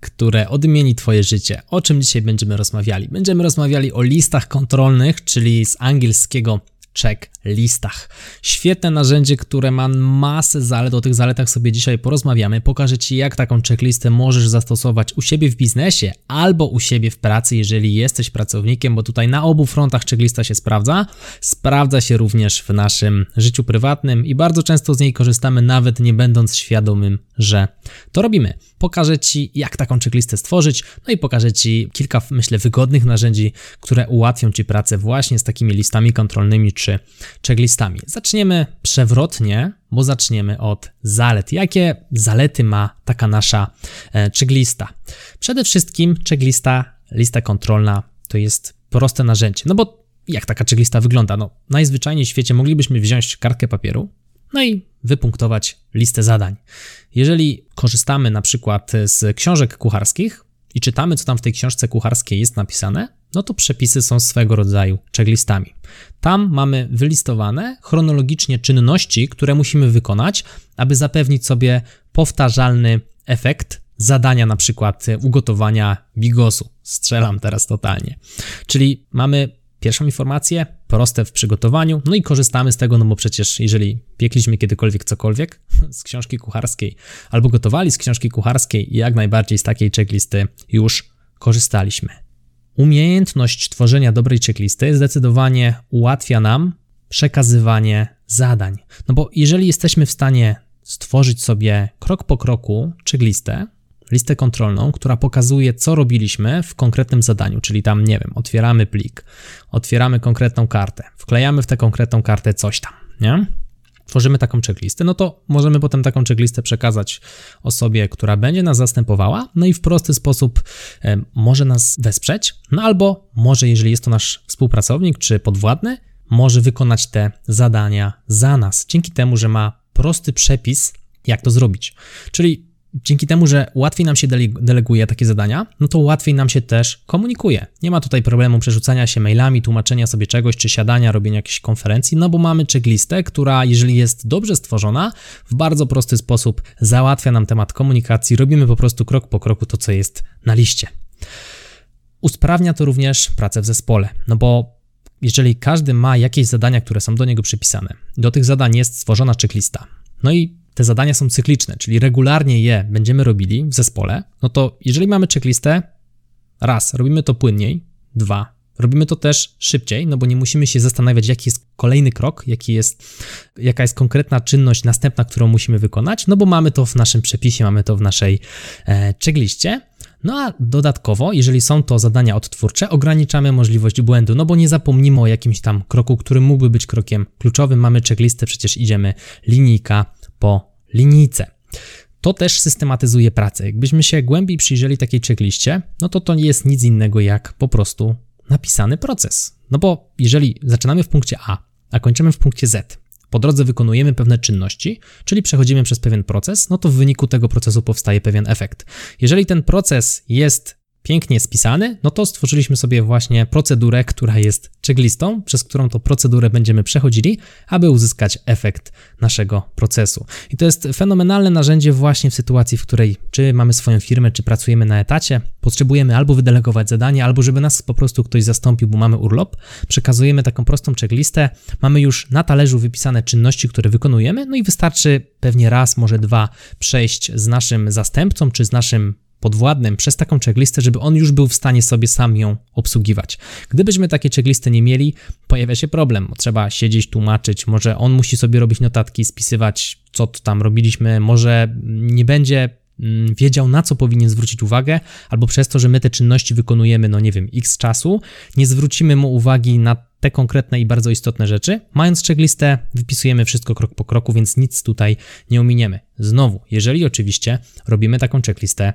które odmieni Twoje życie. O czym dzisiaj będziemy rozmawiali? Będziemy rozmawiali o listach kontrolnych, czyli z angielskiego checklistach. Świetne narzędzie, które ma masę zalet, o tych zaletach sobie dzisiaj porozmawiamy. Pokażę Ci, jak taką checklistę możesz zastosować u siebie w biznesie albo u siebie w pracy, jeżeli jesteś pracownikiem, bo tutaj na obu frontach checklista się sprawdza. Sprawdza się również w naszym życiu prywatnym i bardzo często z niej korzystamy, nawet nie będąc świadomym, że to robimy. Pokażę Ci, jak taką checklistę stworzyć, no i pokażę Ci kilka, myślę, wygodnych narzędzi, które ułatwią Ci pracę właśnie z takimi listami kontrolnymi czy checklistami. Zaczniemy przewrotnie, bo zaczniemy od zalet. Jakie zalety ma taka nasza e, checklista? Przede wszystkim checklista, lista kontrolna to jest proste narzędzie. No bo jak taka checklista wygląda? No, najzwyczajniej w świecie moglibyśmy wziąć kartkę papieru, no i wypunktować listę zadań. Jeżeli korzystamy na przykład z książek kucharskich i czytamy, co tam w tej książce kucharskiej jest napisane, no to przepisy są swego rodzaju checklistami. Tam mamy wylistowane chronologicznie czynności, które musimy wykonać, aby zapewnić sobie powtarzalny efekt zadania, na przykład ugotowania bigosu. Strzelam teraz totalnie. Czyli mamy Pierwszą informację, proste w przygotowaniu, no i korzystamy z tego, no bo przecież jeżeli piekliśmy kiedykolwiek cokolwiek z książki kucharskiej albo gotowali z książki kucharskiej, jak najbardziej z takiej checklisty już korzystaliśmy. Umiejętność tworzenia dobrej checklisty zdecydowanie ułatwia nam przekazywanie zadań. No bo jeżeli jesteśmy w stanie stworzyć sobie krok po kroku checklistę, listę kontrolną, która pokazuje, co robiliśmy w konkretnym zadaniu, czyli tam, nie wiem, otwieramy plik, otwieramy konkretną kartę, wklejamy w tę konkretną kartę coś tam, nie? Tworzymy taką checklistę, no to możemy potem taką checklistę przekazać osobie, która będzie nas zastępowała, no i w prosty sposób może nas wesprzeć, no albo może, jeżeli jest to nasz współpracownik czy podwładny, może wykonać te zadania za nas, dzięki temu, że ma prosty przepis, jak to zrobić. Czyli dzięki temu, że łatwiej nam się deleguje takie zadania, no to łatwiej nam się też komunikuje. Nie ma tutaj problemu przerzucania się mailami, tłumaczenia sobie czegoś, czy siadania, robienia jakiejś konferencji, no bo mamy checklistę, która, jeżeli jest dobrze stworzona, w bardzo prosty sposób załatwia nam temat komunikacji. Robimy po prostu krok po kroku to, co jest na liście. Usprawnia to również pracę w zespole, no bo jeżeli każdy ma jakieś zadania, które są do niego przypisane, do tych zadań jest stworzona checklista. No i te zadania są cykliczne, czyli regularnie je będziemy robili w zespole, no to jeżeli mamy checklistę, raz, robimy to płynniej, dwa, robimy to też szybciej, no bo nie musimy się zastanawiać, jaki jest kolejny krok, jaki jest, jaka jest konkretna czynność następna, którą musimy wykonać, no bo mamy to w naszym przepisie, mamy to w naszej e, checkliście. No a dodatkowo, jeżeli są to zadania odtwórcze, ograniczamy możliwość błędu, no bo nie zapomnimy o jakimś tam kroku, który mógłby być krokiem kluczowym. Mamy checklistę, przecież idziemy linijka po linijce. To też systematyzuje pracę. Jakbyśmy się głębiej przyjrzeli takiej checkliście, no to to nie jest nic innego jak po prostu napisany proces. No bo jeżeli zaczynamy w punkcie A, a kończymy w punkcie Z, po drodze wykonujemy pewne czynności, czyli przechodzimy przez pewien proces, no to w wyniku tego procesu powstaje pewien efekt. Jeżeli ten proces jest pięknie spisany, no to stworzyliśmy sobie właśnie procedurę, która jest checklistą, przez którą to procedurę będziemy przechodzili, aby uzyskać efekt naszego procesu. I to jest fenomenalne narzędzie właśnie w sytuacji, w której czy mamy swoją firmę, czy pracujemy na etacie, potrzebujemy albo wydelegować zadanie, albo żeby nas po prostu ktoś zastąpił, bo mamy urlop, przekazujemy taką prostą checklistę, mamy już na talerzu wypisane czynności, które wykonujemy, no i wystarczy pewnie raz, może dwa przejść z naszym zastępcą, czy z naszym podwładnym przez taką checklistę, żeby on już był w stanie sobie sam ją obsługiwać. Gdybyśmy takie checklisty nie mieli, pojawia się problem. Trzeba siedzieć, tłumaczyć, może on musi sobie robić notatki, spisywać, co tam robiliśmy, może nie będzie mm, wiedział, na co powinien zwrócić uwagę, albo przez to, że my te czynności wykonujemy, no nie wiem, x czasu, nie zwrócimy mu uwagi na te konkretne i bardzo istotne rzeczy. Mając checklistę, wypisujemy wszystko krok po kroku, więc nic tutaj nie ominiemy. Znowu, jeżeli oczywiście robimy taką checklistę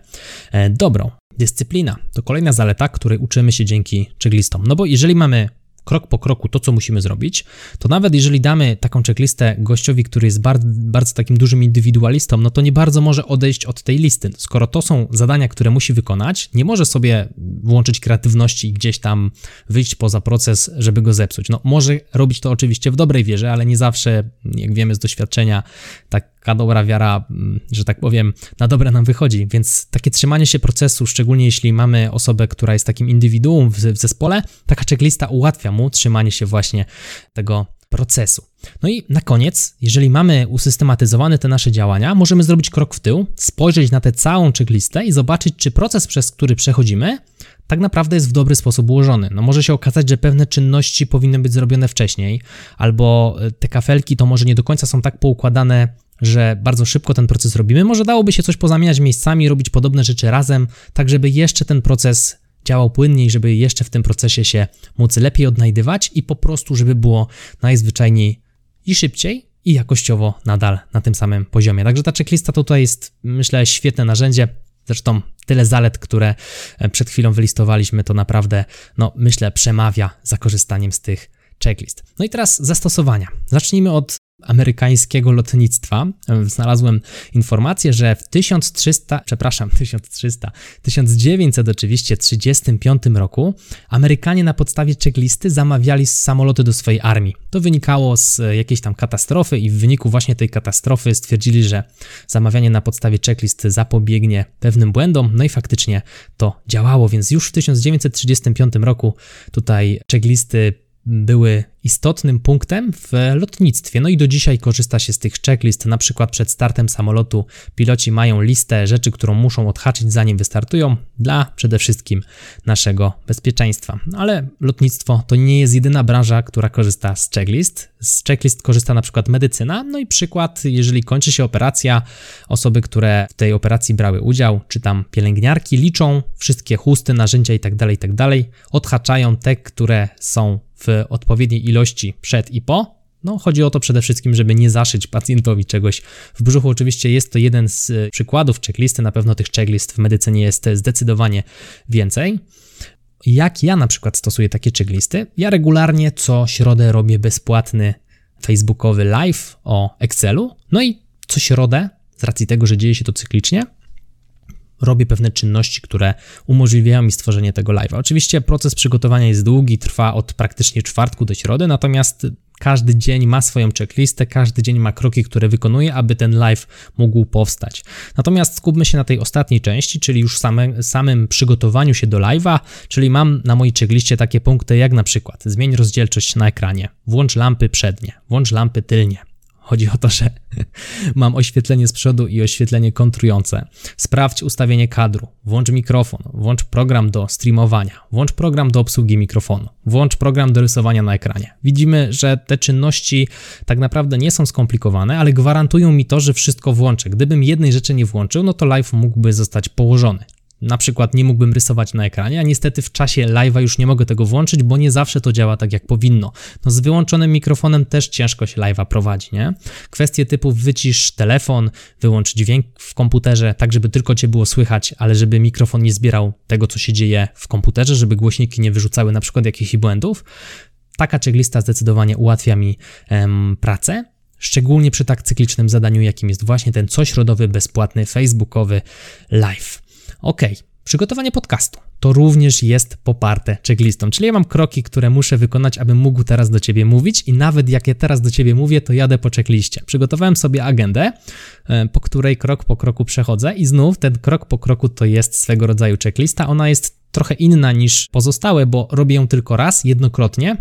e, dobrą. dyscyplina. To kolejna zaleta, której uczymy się dzięki checklistom. No bo jeżeli mamy krok po kroku to, co musimy zrobić, to nawet jeżeli damy taką checklistę gościowi, który jest bardzo, bardzo takim dużym indywidualistą, no to nie bardzo może odejść od tej listy. Skoro to są zadania, które musi wykonać, nie może sobie włączyć kreatywności i gdzieś tam wyjść poza proces, żeby go zepsuć. No może robić to oczywiście w dobrej wierze, ale nie zawsze, jak wiemy z doświadczenia, taka dobra wiara, mm, że tak powiem, na dobre nam wychodzi. Więc takie trzymanie się procesu, szczególnie jeśli mamy osobę, która jest takim indywiduum w, w zespole, taka checklista ułatwia mu trzymanie się właśnie tego procesu. No i na koniec, jeżeli mamy usystematyzowane te nasze działania, możemy zrobić krok w tył, spojrzeć na tę całą checklistę i zobaczyć, czy proces, przez który przechodzimy, tak naprawdę jest w dobry sposób ułożony. No może się okazać, że pewne czynności powinny być zrobione wcześniej, albo e, te kafelki to może nie do końca są tak poukładane, że bardzo szybko ten proces robimy. Może dałoby się coś pozamieniać miejscami, robić podobne rzeczy razem, tak żeby jeszcze ten proces działał płynniej, żeby jeszcze w tym procesie się móc lepiej odnajdywać i po prostu, żeby było najzwyczajniej i szybciej, i jakościowo nadal na tym samym poziomie. Także ta checklista tutaj jest, myślę, świetne narzędzie. Zresztą tyle zalet, które e, przed chwilą wylistowaliśmy, to naprawdę, no myślę, przemawia za korzystaniem z tych checklist. No i teraz zastosowania. Zacznijmy od amerykańskiego lotnictwa. Znalazłem informację, że w 1300, przepraszam, 1300, 1900 oczywiście 35 roku Amerykanie na podstawie checklisty zamawiali samoloty do swojej armii. To wynikało z jakiejś tam katastrofy i w wyniku właśnie tej katastrofy stwierdzili, że zamawianie na podstawie checklist zapobiegnie pewnym błędom, no i faktycznie to działało, więc już w 1935 roku tutaj checklisty były istotnym punktem w lotnictwie. No i do dzisiaj korzysta się z tych checklist. Na przykład przed startem samolotu piloci mają listę rzeczy, którą muszą odhaczyć zanim wystartują, dla przede wszystkim naszego bezpieczeństwa. Ale lotnictwo to nie jest jedyna branża, która korzysta z checklist. Z checklist korzysta na przykład medycyna. No i przykład, jeżeli kończy się operacja, osoby, które w tej operacji brały udział, czy tam pielęgniarki, liczą wszystkie chusty, narzędzia itd., tak itd., tak odhaczają te, które są w odpowiedniej ilości przed i po. No, chodzi o to przede wszystkim, żeby nie zaszyć pacjentowi czegoś w brzuchu. Oczywiście jest to jeden z e, przykładów checklisty, na pewno tych checklist w medycynie jest zdecydowanie więcej. Jak ja na przykład stosuję takie checklisty? Ja regularnie co środę robię bezpłatny facebookowy live o Excelu. No i co środę, z racji tego, że dzieje się to cyklicznie, robię pewne czynności, które umożliwiają mi stworzenie tego live'a. Oczywiście proces przygotowania jest długi, trwa od praktycznie czwartku do środy, natomiast każdy dzień ma swoją checklistę, każdy dzień ma kroki, które wykonuje, aby ten live mógł powstać. Natomiast skupmy się na tej ostatniej części, czyli już same, samym przygotowaniu się do live'a, czyli mam na mojej checkliście takie punkty jak na przykład zmień rozdzielczość na ekranie, włącz lampy przednie, włącz lampy tylnie, Chodzi o to, że mam oświetlenie z przodu i oświetlenie kontrujące. Sprawdź ustawienie kadru, włącz mikrofon, włącz program do streamowania, włącz program do obsługi mikrofonu, włącz program do rysowania na ekranie. Widzimy, że te czynności tak naprawdę nie są skomplikowane, ale gwarantują mi to, że wszystko włączę. Gdybym jednej rzeczy nie włączył, no to live mógłby zostać położony na przykład nie mógłbym rysować na ekranie, a niestety w czasie live'a już nie mogę tego włączyć, bo nie zawsze to działa tak jak powinno. No z wyłączonym mikrofonem też ciężko się live'a prowadzi, nie? Kwestie typu wycisz telefon, wyłącz dźwięk w komputerze, tak żeby tylko cię było słychać, ale żeby mikrofon nie zbierał tego, co się dzieje w komputerze, żeby głośniki nie wyrzucały na przykład jakichś błędów. Taka checklista zdecydowanie ułatwia mi em, pracę. Szczególnie przy tak cyklicznym zadaniu, jakim jest właśnie ten cośrodowy, bezpłatny, facebookowy live. Ok, przygotowanie podcastu to również jest poparte checklistą, czyli ja mam kroki, które muszę wykonać, abym mógł teraz do Ciebie mówić i nawet jak ja teraz do Ciebie mówię, to jadę po checkliście. Przygotowałem sobie agendę, e, po której krok po kroku przechodzę i znów ten krok po kroku to jest swego rodzaju checklista. Ona jest trochę inna niż pozostałe, bo robię ją tylko raz, jednokrotnie,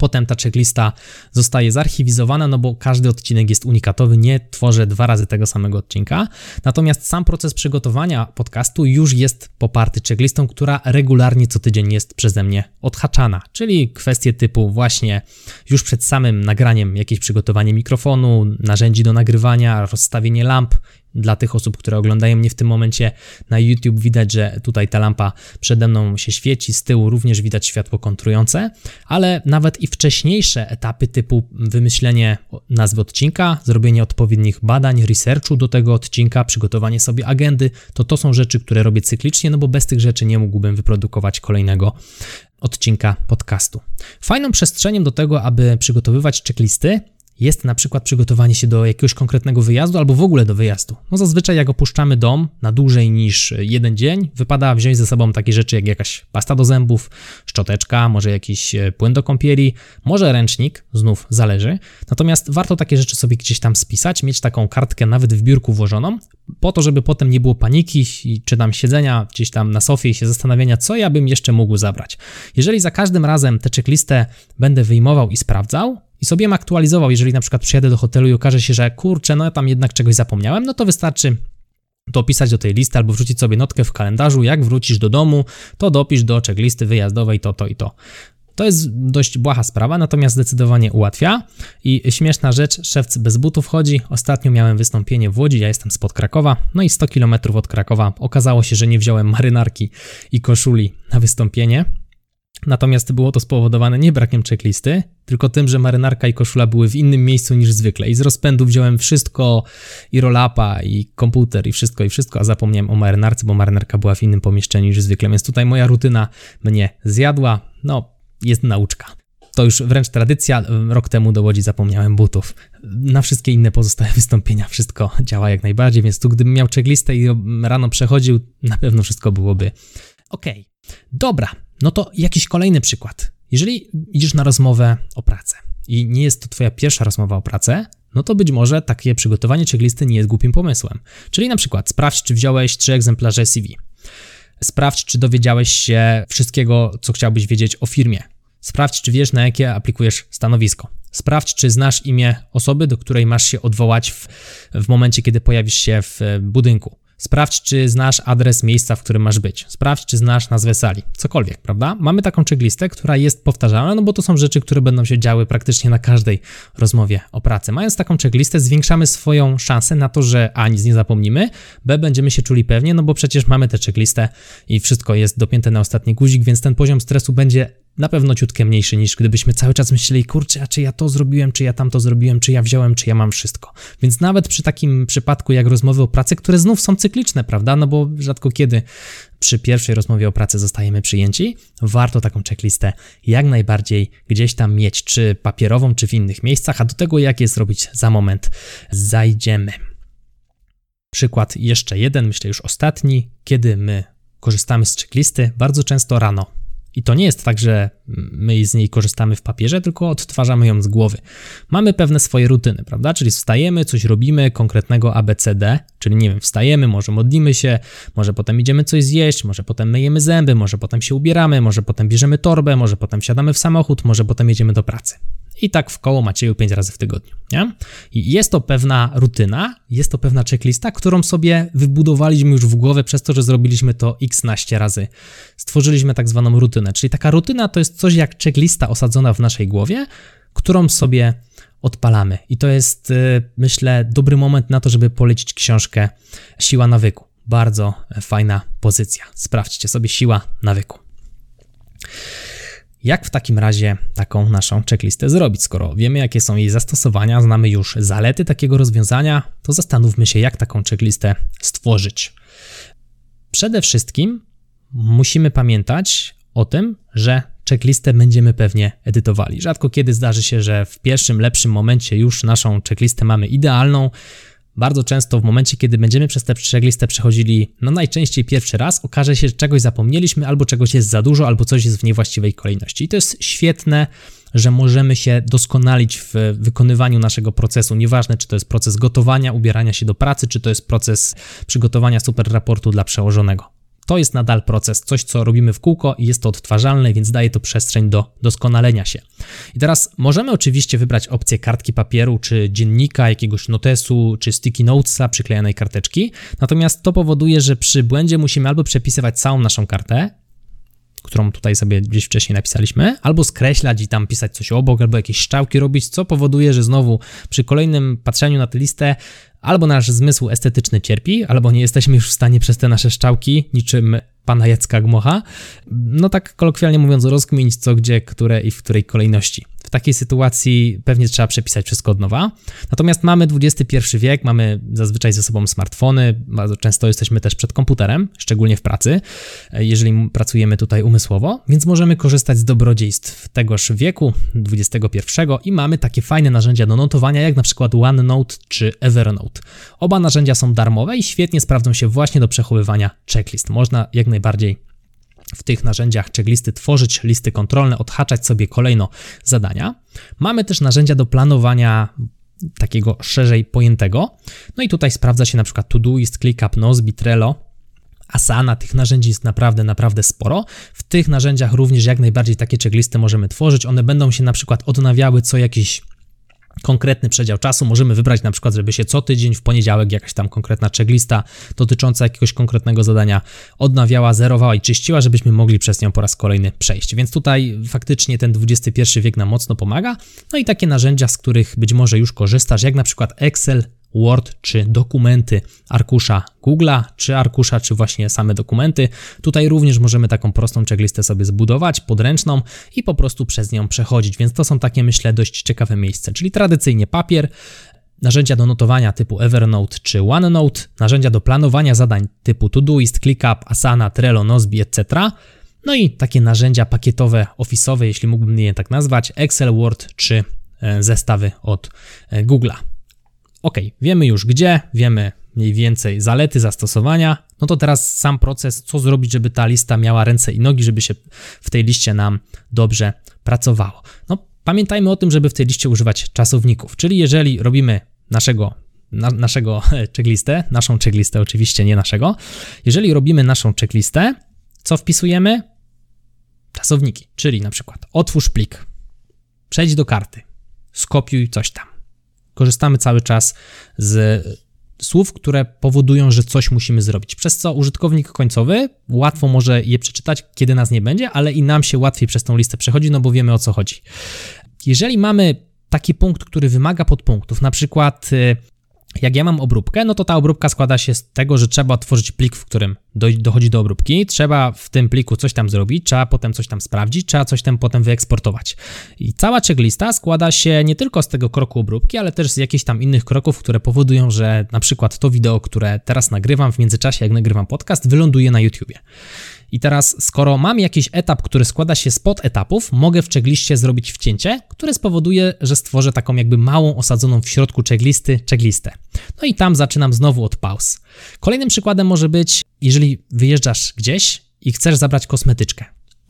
Potem ta checklista zostaje zarchiwizowana, no bo każdy odcinek jest unikatowy, nie tworzę dwa razy tego samego odcinka. Natomiast sam proces przygotowania podcastu już jest poparty checklistą, która regularnie co tydzień jest przeze mnie odhaczana, czyli kwestie typu właśnie już przed samym nagraniem jakieś przygotowanie mikrofonu, narzędzi do nagrywania, rozstawienie lamp, Dla tych osób, które oglądają mnie w tym momencie na YouTube, widać, że tutaj ta lampa przede mną się świeci, z tyłu również widać światło kontrujące, ale nawet i wcześniejsze etapy typu wymyślenie nazwy odcinka, zrobienie odpowiednich badań, researchu do tego odcinka, przygotowanie sobie agendy, to to są rzeczy, które robię cyklicznie, no bo bez tych rzeczy nie mógłbym wyprodukować kolejnego odcinka podcastu. Fajną przestrzenią do tego, aby przygotowywać checklisty, jest na przykład przygotowanie się do jakiegoś konkretnego wyjazdu albo w ogóle do wyjazdu. No zazwyczaj jak opuszczamy dom na dłużej niż jeden dzień, wypada wziąć ze sobą takie rzeczy jak jakaś pasta do zębów, szczoteczka, może jakiś e, płyn do kąpieli, może ręcznik, znów zależy. Natomiast warto takie rzeczy sobie gdzieś tam spisać, mieć taką kartkę nawet w biurku włożoną, po to, żeby potem nie było paniki czy tam siedzenia gdzieś tam na sofie i się zastanawiania, co ja bym jeszcze mógł zabrać. Jeżeli za każdym razem tę checklistę będę wyjmował i sprawdzał, i sobie ją aktualizował, jeżeli na przykład przyjadę do hotelu i okaże się, że kurczę, no ja tam jednak czegoś zapomniałem, no to wystarczy dopisać do tej listy albo wrzucić sobie notkę w kalendarzu, jak wrócisz do domu, to dopisz do checklisty wyjazdowej to, to i to. To jest dość błaha sprawa, natomiast zdecydowanie ułatwia. I śmieszna rzecz, szewc bez butów chodzi. Ostatnio miałem wystąpienie w Łodzi, ja jestem spod Krakowa, no i 100 km od Krakowa. Okazało się, że nie wziąłem marynarki i koszuli na wystąpienie. Natomiast było to spowodowane nie brakiem checklisty, tylko tym, że marynarka i koszula były w innym miejscu niż zwykle. I z rozpędu wziąłem wszystko, i rolapa, i komputer, i wszystko, i wszystko, a zapomniałem o marynarce, bo marynarka była w innym pomieszczeniu niż zwykle. Więc tutaj moja rutyna mnie zjadła. No, jest nauczka. To już wręcz tradycja. Rok temu do Łodzi zapomniałem butów. Na wszystkie inne pozostałe wystąpienia wszystko działa jak najbardziej, więc tu gdybym miał checklistę i rano przechodził, na pewno wszystko byłoby ok. Dobra, no to jakiś kolejny przykład. Jeżeli idziesz na rozmowę o pracę i nie jest to Twoja pierwsza rozmowa o pracę, no to być może takie przygotowanie checklisty nie jest głupim pomysłem. Czyli na przykład sprawdź, czy wziąłeś trzy egzemplarze CV. Sprawdź, czy dowiedziałeś się wszystkiego, co chciałbyś wiedzieć o firmie. Sprawdź, czy wiesz, na jakie aplikujesz stanowisko. Sprawdź, czy znasz imię osoby, do której masz się odwołać w, w momencie, kiedy pojawisz się w budynku. Sprawdź, czy znasz adres miejsca, w którym masz być. Sprawdź, czy znasz nazwę sali. Cokolwiek, prawda? Mamy taką checklistę, która jest powtarzalna, no bo to są rzeczy, które będą się działy praktycznie na każdej rozmowie o pracy. Mając taką checklistę, zwiększamy swoją szansę na to, że A nic nie zapomnimy, B będziemy się czuli pewnie, no bo przecież mamy tę checklistę i wszystko jest dopięte na ostatni guzik, więc ten poziom stresu będzie na pewno ciutkę mniejszy niż gdybyśmy cały czas myśleli, kurczę, a czy ja to zrobiłem, czy ja tam to zrobiłem, czy ja wziąłem, czy ja mam wszystko. Więc nawet przy takim przypadku jak rozmowy o pracy, które znów są cykliczne, prawda? No bo rzadko kiedy przy pierwszej rozmowie o pracy zostajemy przyjęci, warto taką checklistę jak najbardziej gdzieś tam mieć, czy papierową, czy w innych miejscach, a do tego jak je zrobić za moment zajdziemy. Przykład jeszcze jeden, myślę już ostatni, kiedy my korzystamy z checklisty, bardzo często rano i to nie jest tak, że my z niej korzystamy w papierze, tylko odtwarzamy ją z głowy. Mamy pewne swoje rutyny, prawda? Czyli wstajemy, coś robimy konkretnego ABCD, czyli nie wiem, wstajemy, może modlimy się, może potem idziemy coś zjeść, może potem myjemy zęby, może potem się ubieramy, może potem bierzemy torbę, może potem wsiadamy w samochód, może potem jedziemy do pracy. I tak w koło Macieju 5 razy w tygodniu, nie? I jest to pewna rutyna, jest to pewna checklista, którą sobie wybudowaliśmy już w głowę przez to, że zrobiliśmy to x naście razy. Stworzyliśmy tak zwaną rutynę, czyli taka rutyna to jest coś jak checklista osadzona w naszej głowie, którą sobie odpalamy. I to jest, y, myślę, dobry moment na to, żeby polecić książkę Siła nawyku. Bardzo fajna pozycja. Sprawdźcie sobie siła nawyku. Jak w takim razie taką naszą checklistę zrobić? Skoro wiemy, jakie są jej zastosowania, znamy już zalety takiego rozwiązania, to zastanówmy się, jak taką checklistę stworzyć. Przede wszystkim musimy pamiętać o tym, że checklistę będziemy pewnie edytowali. Rzadko kiedy zdarzy się, że w pierwszym, lepszym momencie już naszą checklistę mamy idealną, bardzo często w momencie, kiedy będziemy przez tę checklistę przechodzili, no najczęściej pierwszy raz, okaże się, że czegoś zapomnieliśmy, albo czegoś jest za dużo, albo coś jest w niewłaściwej kolejności. I to jest świetne, że możemy się doskonalić w wykonywaniu naszego procesu. Nieważne, czy to jest proces gotowania, ubierania się do pracy, czy to jest proces przygotowania super raportu dla przełożonego. To jest nadal proces, coś co robimy w kółko i jest to odtwarzalne, więc daje to przestrzeń do doskonalenia się. I teraz możemy oczywiście wybrać opcję kartki papieru, czy dziennika, jakiegoś notesu, czy sticky notesa, przyklejonej karteczki, natomiast to powoduje, że przy błędzie musimy albo przepisywać całą naszą kartę, którą tutaj sobie gdzieś wcześniej napisaliśmy, albo skreślać i tam pisać coś obok, albo jakieś szczałki robić, co powoduje, że znowu przy kolejnym patrzeniu na tę listę albo nasz zmysł estetyczny cierpi, albo nie jesteśmy już w stanie przez te nasze szczałki, niczym pana Jacka Gmocha, no tak kolokwialnie mówiąc, rozkminić co, gdzie, które i w której kolejności. W takiej sytuacji pewnie trzeba przepisać wszystko od nowa. Natomiast mamy XXI wiek, mamy zazwyczaj ze sobą smartfony, bardzo często jesteśmy też przed komputerem, szczególnie w pracy, jeżeli pracujemy tutaj umysłowo, więc możemy korzystać z dobrodziejstw tegoż wieku XXI i mamy takie fajne narzędzia do notowania, jak na przykład OneNote czy Evernote. Oba narzędzia są darmowe i świetnie sprawdzą się właśnie do przechowywania checklist. Można jak najbardziej w tych narzędziach checklisty tworzyć listy kontrolne, odhaczać sobie kolejno zadania. Mamy też narzędzia do planowania takiego szerzej pojętego. No i tutaj sprawdza się na przykład Todoist, ClickUp, Nozbe, Trello, Asana, tych narzędzi jest naprawdę, naprawdę sporo. W tych narzędziach również jak najbardziej takie checklisty możemy tworzyć. One będą się na przykład odnawiały co jakiś konkretny przedział czasu. Możemy wybrać na przykład, żeby się co tydzień w poniedziałek jakaś tam konkretna checklista dotycząca jakiegoś konkretnego zadania odnawiała, zerowała i czyściła, żebyśmy mogli przez nią po raz kolejny przejść. Więc tutaj faktycznie ten XXI wiek nam mocno pomaga. No i takie narzędzia, z których być może już korzystasz, jak na przykład Excel, Word czy dokumenty arkusza Google'a, czy arkusza, czy właśnie same dokumenty. Tutaj również możemy taką prostą checklistę sobie zbudować, podręczną i po prostu przez nią przechodzić, więc to są takie, myślę, dość ciekawe miejsca. Czyli tradycyjnie papier, narzędzia do notowania typu Evernote czy OneNote, narzędzia do planowania zadań typu Todoist, ClickUp, Asana, Trello, Nozbe, etc. No i takie narzędzia pakietowe, ofisowe, jeśli mógłbym je tak nazwać, Excel, Word czy e, zestawy od e, Google'a. Ok, wiemy już gdzie, wiemy mniej więcej zalety zastosowania. No to teraz sam proces, co zrobić, żeby ta lista miała ręce i nogi, żeby się w tej liście nam dobrze pracowało. No pamiętajmy o tym, żeby w tej liście używać czasowników, czyli jeżeli robimy naszego na, naszego checklistę, naszą checklistę oczywiście, nie naszego. Jeżeli robimy naszą checklistę, co wpisujemy? Czasowniki, czyli na przykład otwórz plik, przejdź do karty, skopiuj coś tam korzystamy cały czas z słów, które powodują, że coś musimy zrobić. Przez co użytkownik końcowy łatwo może je przeczytać, kiedy nas nie będzie, ale i nam się łatwiej przez tą listę przechodzi, no bo wiemy o co chodzi. Jeżeli mamy taki punkt, który wymaga podpunktów, na przykład y, jak ja mam obróbkę, no to ta obróbka składa się z tego, że trzeba otworzyć plik, w którym dochodzi do obróbki, trzeba w tym pliku coś tam zrobić, trzeba potem coś tam sprawdzić, trzeba coś tam potem wyeksportować. I cała checklista składa się nie tylko z tego kroku obróbki, ale też z jakichś tam innych kroków, które powodują, że na przykład to wideo, które teraz nagrywam w międzyczasie, jak nagrywam podcast, wyląduje na YouTubie. I teraz, skoro mam jakiś etap, który składa się z podetapów, mogę w checkliście zrobić wcięcie, które spowoduje, że stworzę taką jakby małą osadzoną w środku checklisty checklistę. No i tam zaczynam znowu od pauz. Kolejnym przykładem może być, jeżeli wyjeżdżasz gdzieś i chcesz zabrać kosmetyczkę,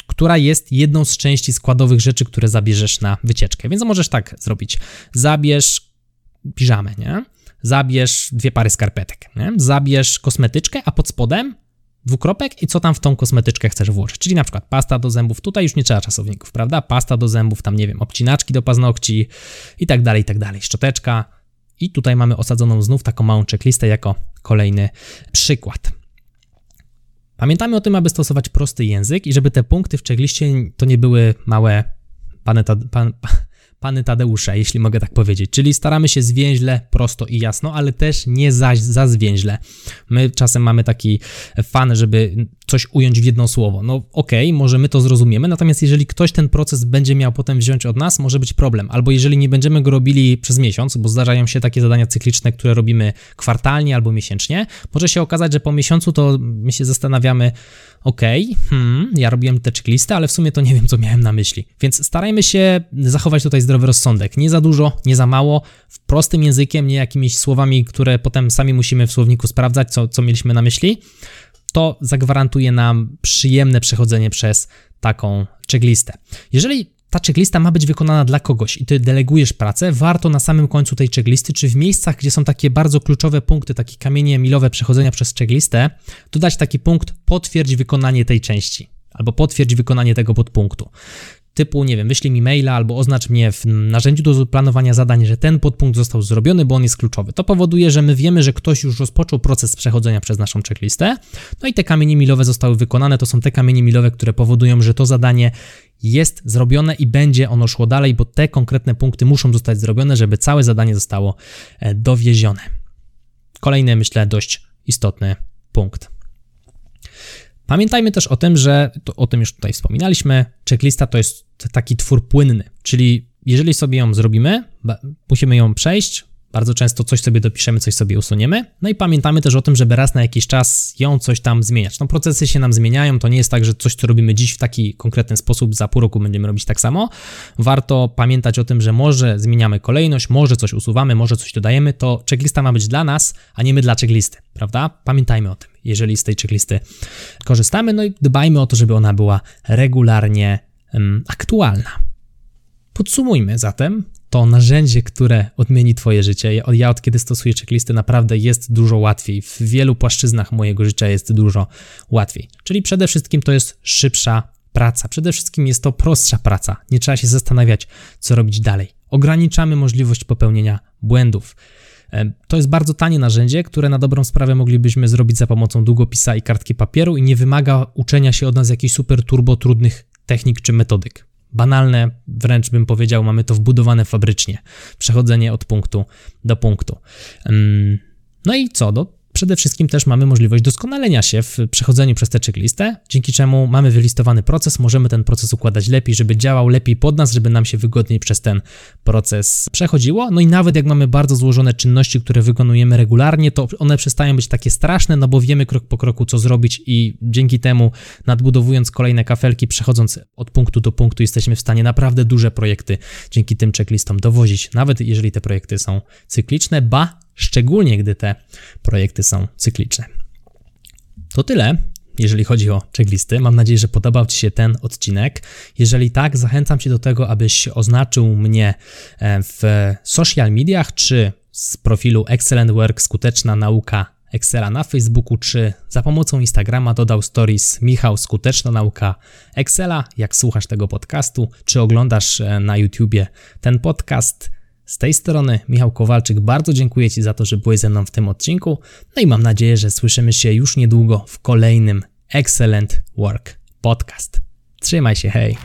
która jest jedną z części składowych rzeczy, które zabierzesz na wycieczkę. Więc możesz tak zrobić. Zabierz piżamę, nie? Zabierz dwie pary skarpetek, nie? Zabierz kosmetyczkę, a pod spodem dwukropek i co tam w tą kosmetyczkę chcesz włożyć. Czyli na przykład pasta do zębów, tutaj już nie trzeba czasowników, prawda? Pasta do zębów, tam nie wiem, obcinaczki do paznokci i tak dalej, i tak dalej. Szczoteczka. I tutaj mamy osadzoną znów taką małą checklistę jako kolejny przykład. Pamiętamy o tym, aby stosować prosty język i żeby te punkty w checkliście to nie były małe pan, Pany Tadeusze, jeśli mogę tak powiedzieć. Czyli staramy się zwięźle, prosto i jasno, ale też nie zaś za zwięźle. My czasem mamy taki fan, żeby coś ująć w jedno słowo. No okej, okay, może my to zrozumiemy, natomiast jeżeli ktoś ten proces będzie miał potem wziąć od nas, może być problem. Albo jeżeli nie będziemy go robili przez miesiąc, bo zdarzają się takie zadania cykliczne, które robimy kwartalnie albo miesięcznie, może się okazać, że po miesiącu to my się zastanawiamy, okej, okay, hmm, ja robiłem te checklistę, ale w sumie to nie wiem, co miałem na myśli. Więc starajmy się zachować tutaj zdrowy rozsądek. Nie za dużo, nie za mało, w prostym językiem, nie jakimiś słowami, które potem sami musimy w słowniku sprawdzać, co, co mieliśmy na myśli. To zagwarantuje nam przyjemne przechodzenie przez taką checklistę. Jeżeli ta checklista ma być wykonana dla kogoś i ty delegujesz pracę, warto na samym końcu tej checklisty, czy w miejscach, gdzie są takie bardzo kluczowe punkty, takie kamienie milowe przechodzenia przez checklistę, dodać taki punkt potwierdź wykonanie tej części albo potwierdź wykonanie tego podpunktu. Typu, nie wiem, wyślij mi maila albo oznacz mnie w narzędziu do planowania zadań, że ten podpunkt został zrobiony, bo on jest kluczowy. To powoduje, że my wiemy, że ktoś już rozpoczął proces przechodzenia przez naszą checklistę, no i te kamienie milowe zostały wykonane. To są te kamienie milowe, które powodują, że to zadanie jest zrobione i będzie ono szło dalej, bo te konkretne punkty muszą zostać zrobione, żeby całe zadanie zostało e, dowiezione. Kolejny, myślę, dość istotny punkt. Pamiętajmy też o tym, że to, o tym już tutaj wspominaliśmy. Checklista to jest taki twór płynny, czyli jeżeli sobie ją zrobimy, musimy ją przejść, bardzo często coś sobie dopiszemy, coś sobie usuniemy. No i pamiętamy też o tym, żeby raz na jakiś czas ją coś tam zmieniać. No procesy się nam zmieniają, to nie jest tak, że coś, co robimy dziś w taki konkretny sposób, za pół roku będziemy robić tak samo. Warto pamiętać o tym, że może zmieniamy kolejność, może coś usuwamy, może coś dodajemy. To checklista ma być dla nas, a nie my dla checklisty, prawda? Pamiętajmy o tym, jeżeli z tej checklisty korzystamy, no i dbajmy o to, żeby ona była regularnie aktualna. Podsumujmy zatem, to narzędzie, które odmieni Twoje życie. Ja od kiedy stosuję checklisty, naprawdę jest dużo łatwiej. W wielu płaszczyznach mojego życia jest dużo łatwiej. Czyli przede wszystkim to jest szybsza praca. Przede wszystkim jest to prostsza praca. Nie trzeba się zastanawiać, co robić dalej. Ograniczamy możliwość popełnienia błędów. To jest bardzo tanie narzędzie, które na dobrą sprawę moglibyśmy zrobić za pomocą długopisa i kartki papieru i nie wymaga uczenia się od nas jakichś super turbo trudnych technik czy metodyk banalne, wręcz bym powiedział, mamy to wbudowane fabrycznie. Przechodzenie od punktu do punktu. No i co? Do przede wszystkim też mamy możliwość doskonalenia się w przechodzeniu przez tę checklistę, dzięki czemu mamy wylistowany proces, możemy ten proces układać lepiej, żeby działał lepiej pod nas, żeby nam się wygodniej przez ten proces przechodziło. No i nawet jak mamy bardzo złożone czynności, które wykonujemy regularnie, to one przestają być takie straszne, no bo wiemy krok po kroku, co zrobić i dzięki temu nadbudowując kolejne kafelki, przechodząc od punktu do punktu, jesteśmy w stanie naprawdę duże projekty dzięki tym checklistom dowozić, nawet jeżeli te projekty są cykliczne, ba szczególnie gdy te projekty są cykliczne. To tyle, jeżeli chodzi o checklisty. Mam nadzieję, że podobał Ci się ten odcinek. Jeżeli tak, zachęcam Cię do tego, abyś oznaczył mnie e, w social mediach, czy z profilu Excellent Work Skuteczna Nauka Excela na Facebooku, czy za pomocą Instagrama dodał stories Michał Skuteczna Nauka Excela. Jak słuchasz tego podcastu, czy oglądasz e, na YouTubie ten podcast, z tej strony Michał Kowalczyk, bardzo dziękuję Ci za to, że byłeś ze mną w tym odcinku. No i mam nadzieję, że słyszymy się już niedługo w kolejnym Excellent Work Podcast. Trzymaj się, hej!